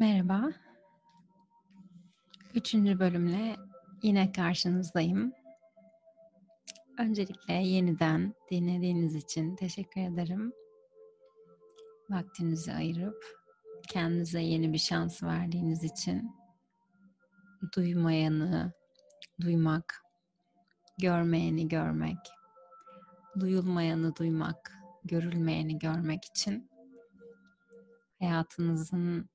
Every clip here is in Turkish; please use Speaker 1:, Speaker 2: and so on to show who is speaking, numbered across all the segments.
Speaker 1: Merhaba. Üçüncü bölümle yine karşınızdayım. Öncelikle yeniden dinlediğiniz için teşekkür ederim. Vaktinizi ayırıp kendinize yeni bir şans verdiğiniz için duymayanı duymak, görmeyeni görmek, duyulmayanı duymak, görülmeyeni görmek için hayatınızın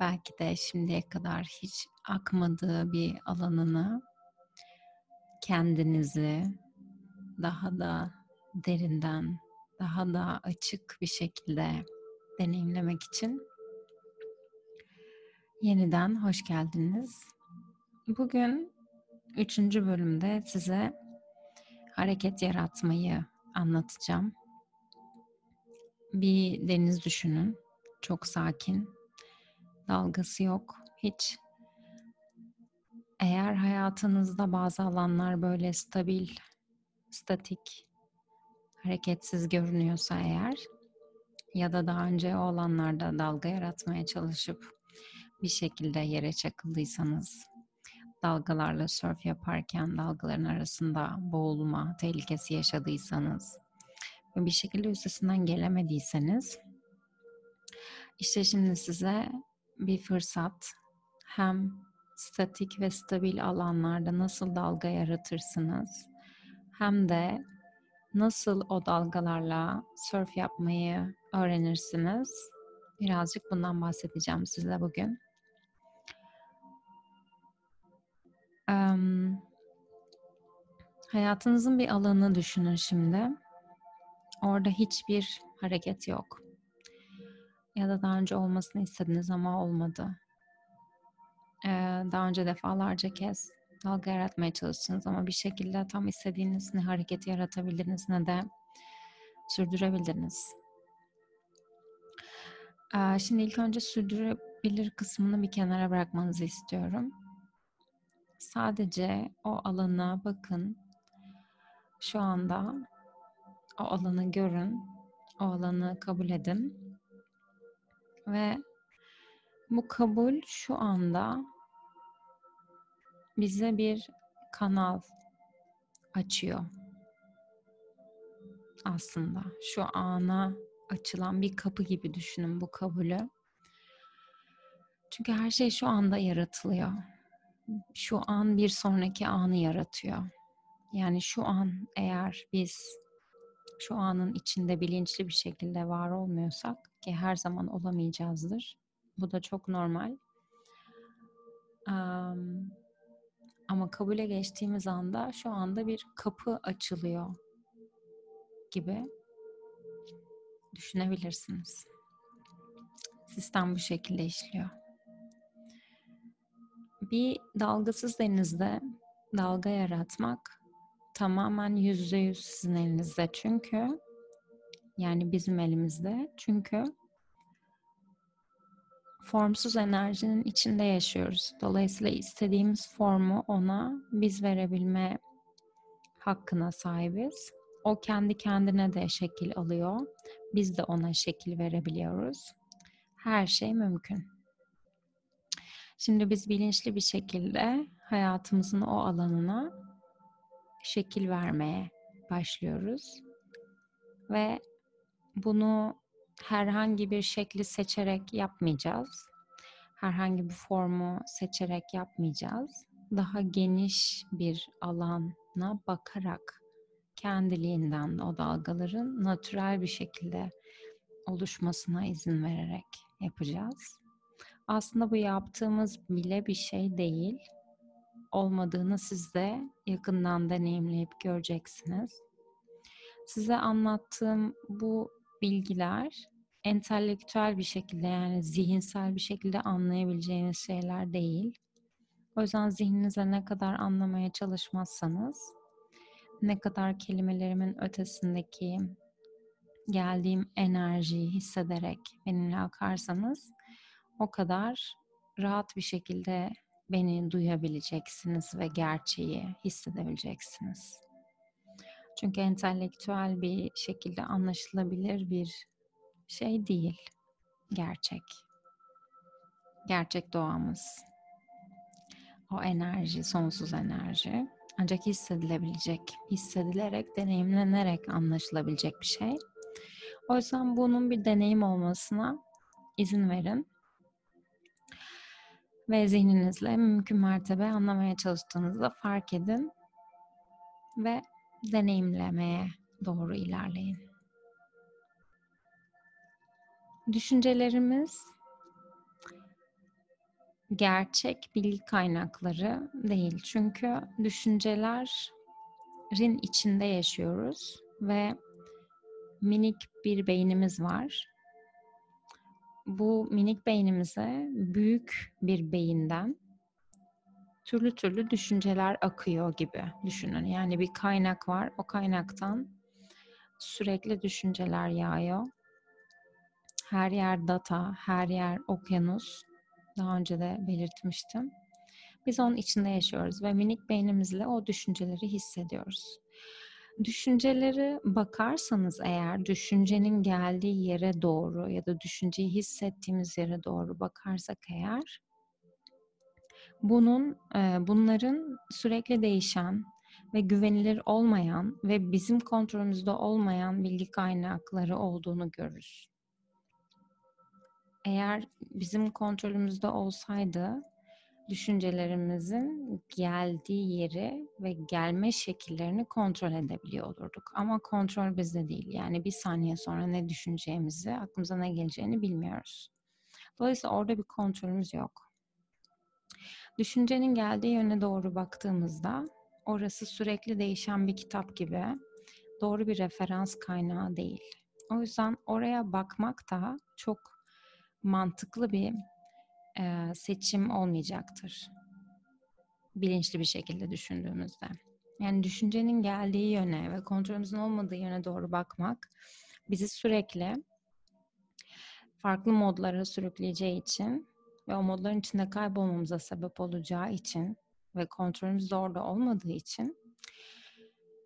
Speaker 1: belki de şimdiye kadar hiç akmadığı bir alanını kendinizi daha da derinden, daha da açık bir şekilde deneyimlemek için yeniden hoş geldiniz. Bugün üçüncü bölümde size hareket yaratmayı anlatacağım. Bir deniz düşünün. Çok sakin. Dalgası yok. Hiç. Eğer hayatınızda bazı alanlar böyle stabil, statik, hareketsiz görünüyorsa eğer ya da daha önce o alanlarda dalga yaratmaya çalışıp bir şekilde yere çakıldıysanız dalgalarla surf yaparken dalgaların arasında boğulma tehlikesi yaşadıysanız ve bir şekilde üstesinden gelemediyseniz işte şimdi size bir fırsat hem statik ve stabil alanlarda nasıl dalga yaratırsınız hem de nasıl o dalgalarla surf yapmayı öğrenirsiniz. Birazcık bundan bahsedeceğim size bugün. Um, hayatınızın bir alanını düşünün şimdi. Orada hiçbir hareket yok. Ya da daha önce olmasını istediniz ama olmadı. Ee, daha önce defalarca kez dalga yaratmaya çalıştınız ama bir şekilde tam istediğiniz ne hareketi yaratabildiniz ne de sürdürebildiniz. Ee, şimdi ilk önce sürdürebilir kısmını bir kenara bırakmanızı istiyorum. Sadece o alana bakın. Şu anda o alanı görün. O alanı kabul edin. Ve bu kabul şu anda bize bir kanal açıyor. Aslında şu ana açılan bir kapı gibi düşünün bu kabulü. Çünkü her şey şu anda yaratılıyor şu an bir sonraki anı yaratıyor. Yani şu an eğer biz şu anın içinde bilinçli bir şekilde var olmuyorsak ki her zaman olamayacağızdır. Bu da çok normal. Um, ama kabule geçtiğimiz anda şu anda bir kapı açılıyor gibi düşünebilirsiniz. Sistem bu şekilde işliyor bir dalgasız denizde dalga yaratmak tamamen yüzde yüz sizin elinizde. Çünkü yani bizim elimizde. Çünkü formsuz enerjinin içinde yaşıyoruz. Dolayısıyla istediğimiz formu ona biz verebilme hakkına sahibiz. O kendi kendine de şekil alıyor. Biz de ona şekil verebiliyoruz. Her şey mümkün. Şimdi biz bilinçli bir şekilde hayatımızın o alanına şekil vermeye başlıyoruz. Ve bunu herhangi bir şekli seçerek yapmayacağız. Herhangi bir formu seçerek yapmayacağız. Daha geniş bir alana bakarak kendiliğinden o dalgaların natürel bir şekilde oluşmasına izin vererek yapacağız. Aslında bu yaptığımız bile bir şey değil. Olmadığını siz de yakından deneyimleyip göreceksiniz. Size anlattığım bu bilgiler entelektüel bir şekilde yani zihinsel bir şekilde anlayabileceğiniz şeyler değil. O yüzden zihninize ne kadar anlamaya çalışmazsanız, ne kadar kelimelerimin ötesindeki geldiğim enerjiyi hissederek benimle akarsanız o kadar rahat bir şekilde beni duyabileceksiniz ve gerçeği hissedebileceksiniz. Çünkü entelektüel bir şekilde anlaşılabilir bir şey değil gerçek. gerçek doğamız. O enerji, sonsuz enerji ancak hissedilebilecek, hissedilerek, deneyimlenerek anlaşılabilecek bir şey. O yüzden bunun bir deneyim olmasına izin verin. Ve zihninizle mümkün mertebe anlamaya çalıştığınızda fark edin ve deneyimlemeye doğru ilerleyin. Düşüncelerimiz gerçek bilgi kaynakları değil. Çünkü düşüncelerin içinde yaşıyoruz ve minik bir beynimiz var. Bu minik beynimize büyük bir beyinden türlü türlü düşünceler akıyor gibi düşünün. Yani bir kaynak var. O kaynaktan sürekli düşünceler yağıyor. Her yer data, her yer okyanus. Daha önce de belirtmiştim. Biz onun içinde yaşıyoruz ve minik beynimizle o düşünceleri hissediyoruz. Düşünceleri bakarsanız eğer düşüncenin geldiği yere doğru ya da düşünceyi hissettiğimiz yere doğru bakarsak eğer bunun bunların sürekli değişen ve güvenilir olmayan ve bizim kontrolümüzde olmayan bilgi kaynakları olduğunu görürüz. Eğer bizim kontrolümüzde olsaydı düşüncelerimizin geldiği yeri ve gelme şekillerini kontrol edebiliyor olurduk. Ama kontrol bizde değil. Yani bir saniye sonra ne düşüneceğimizi, aklımıza ne geleceğini bilmiyoruz. Dolayısıyla orada bir kontrolümüz yok. Düşüncenin geldiği yöne doğru baktığımızda orası sürekli değişen bir kitap gibi doğru bir referans kaynağı değil. O yüzden oraya bakmak da çok mantıklı bir e, seçim olmayacaktır. Bilinçli bir şekilde düşündüğümüzde. Yani düşüncenin geldiği yöne ve kontrolümüzün olmadığı yöne doğru bakmak bizi sürekli farklı modlara sürükleyeceği için ve o modların içinde kaybolmamıza sebep olacağı için ve kontrolümüz de orada olmadığı için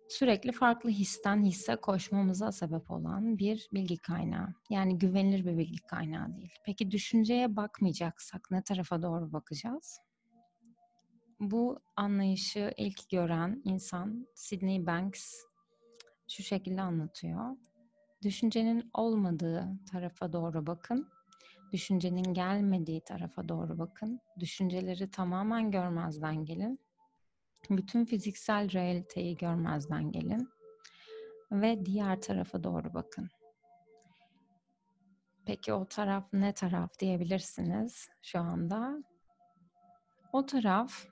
Speaker 1: sürekli farklı histen hisse koşmamıza sebep olan bir bilgi kaynağı. Yani güvenilir bir bilgi kaynağı değil. Peki düşünceye bakmayacaksak ne tarafa doğru bakacağız? Bu anlayışı ilk gören insan Sydney Banks şu şekilde anlatıyor. Düşüncenin olmadığı tarafa doğru bakın. Düşüncenin gelmediği tarafa doğru bakın. Düşünceleri tamamen görmezden gelin bütün fiziksel realiteyi görmezden gelin ve diğer tarafa doğru bakın. Peki o taraf ne taraf diyebilirsiniz şu anda? O taraf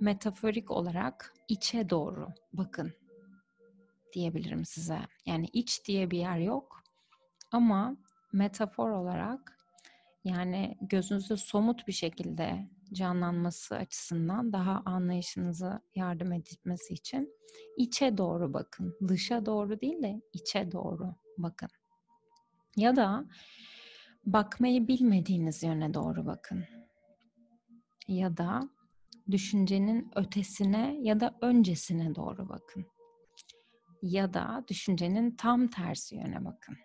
Speaker 1: metaforik olarak içe doğru bakın diyebilirim size. Yani iç diye bir yer yok ama metafor olarak yani gözünüzde somut bir şekilde canlanması açısından daha anlayışınızı yardım etmesi için içe doğru bakın. Dışa doğru değil de içe doğru bakın. Ya da bakmayı bilmediğiniz yöne doğru bakın. Ya da düşüncenin ötesine ya da öncesine doğru bakın. Ya da düşüncenin tam tersi yöne bakın.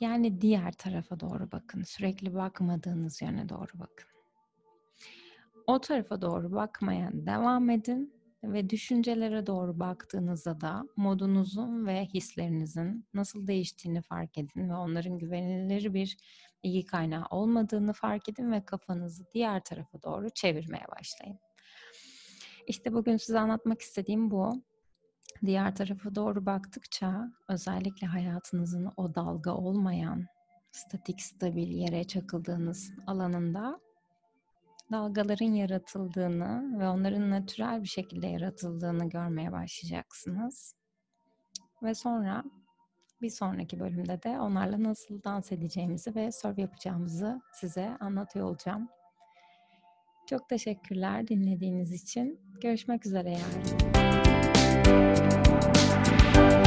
Speaker 1: Yani diğer tarafa doğru bakın. Sürekli bakmadığınız yöne doğru bakın. O tarafa doğru bakmaya devam edin ve düşüncelere doğru baktığınızda da modunuzun ve hislerinizin nasıl değiştiğini fark edin ve onların güvenilir bir bilgi kaynağı olmadığını fark edin ve kafanızı diğer tarafa doğru çevirmeye başlayın. İşte bugün size anlatmak istediğim bu diğer tarafa doğru baktıkça özellikle hayatınızın o dalga olmayan statik stabil yere çakıldığınız alanında dalgaların yaratıldığını ve onların natürel bir şekilde yaratıldığını görmeye başlayacaksınız. Ve sonra bir sonraki bölümde de onlarla nasıl dans edeceğimizi ve surf yapacağımızı size anlatıyor olacağım. Çok teşekkürler dinlediğiniz için. Görüşmek üzere yarın. Thank you.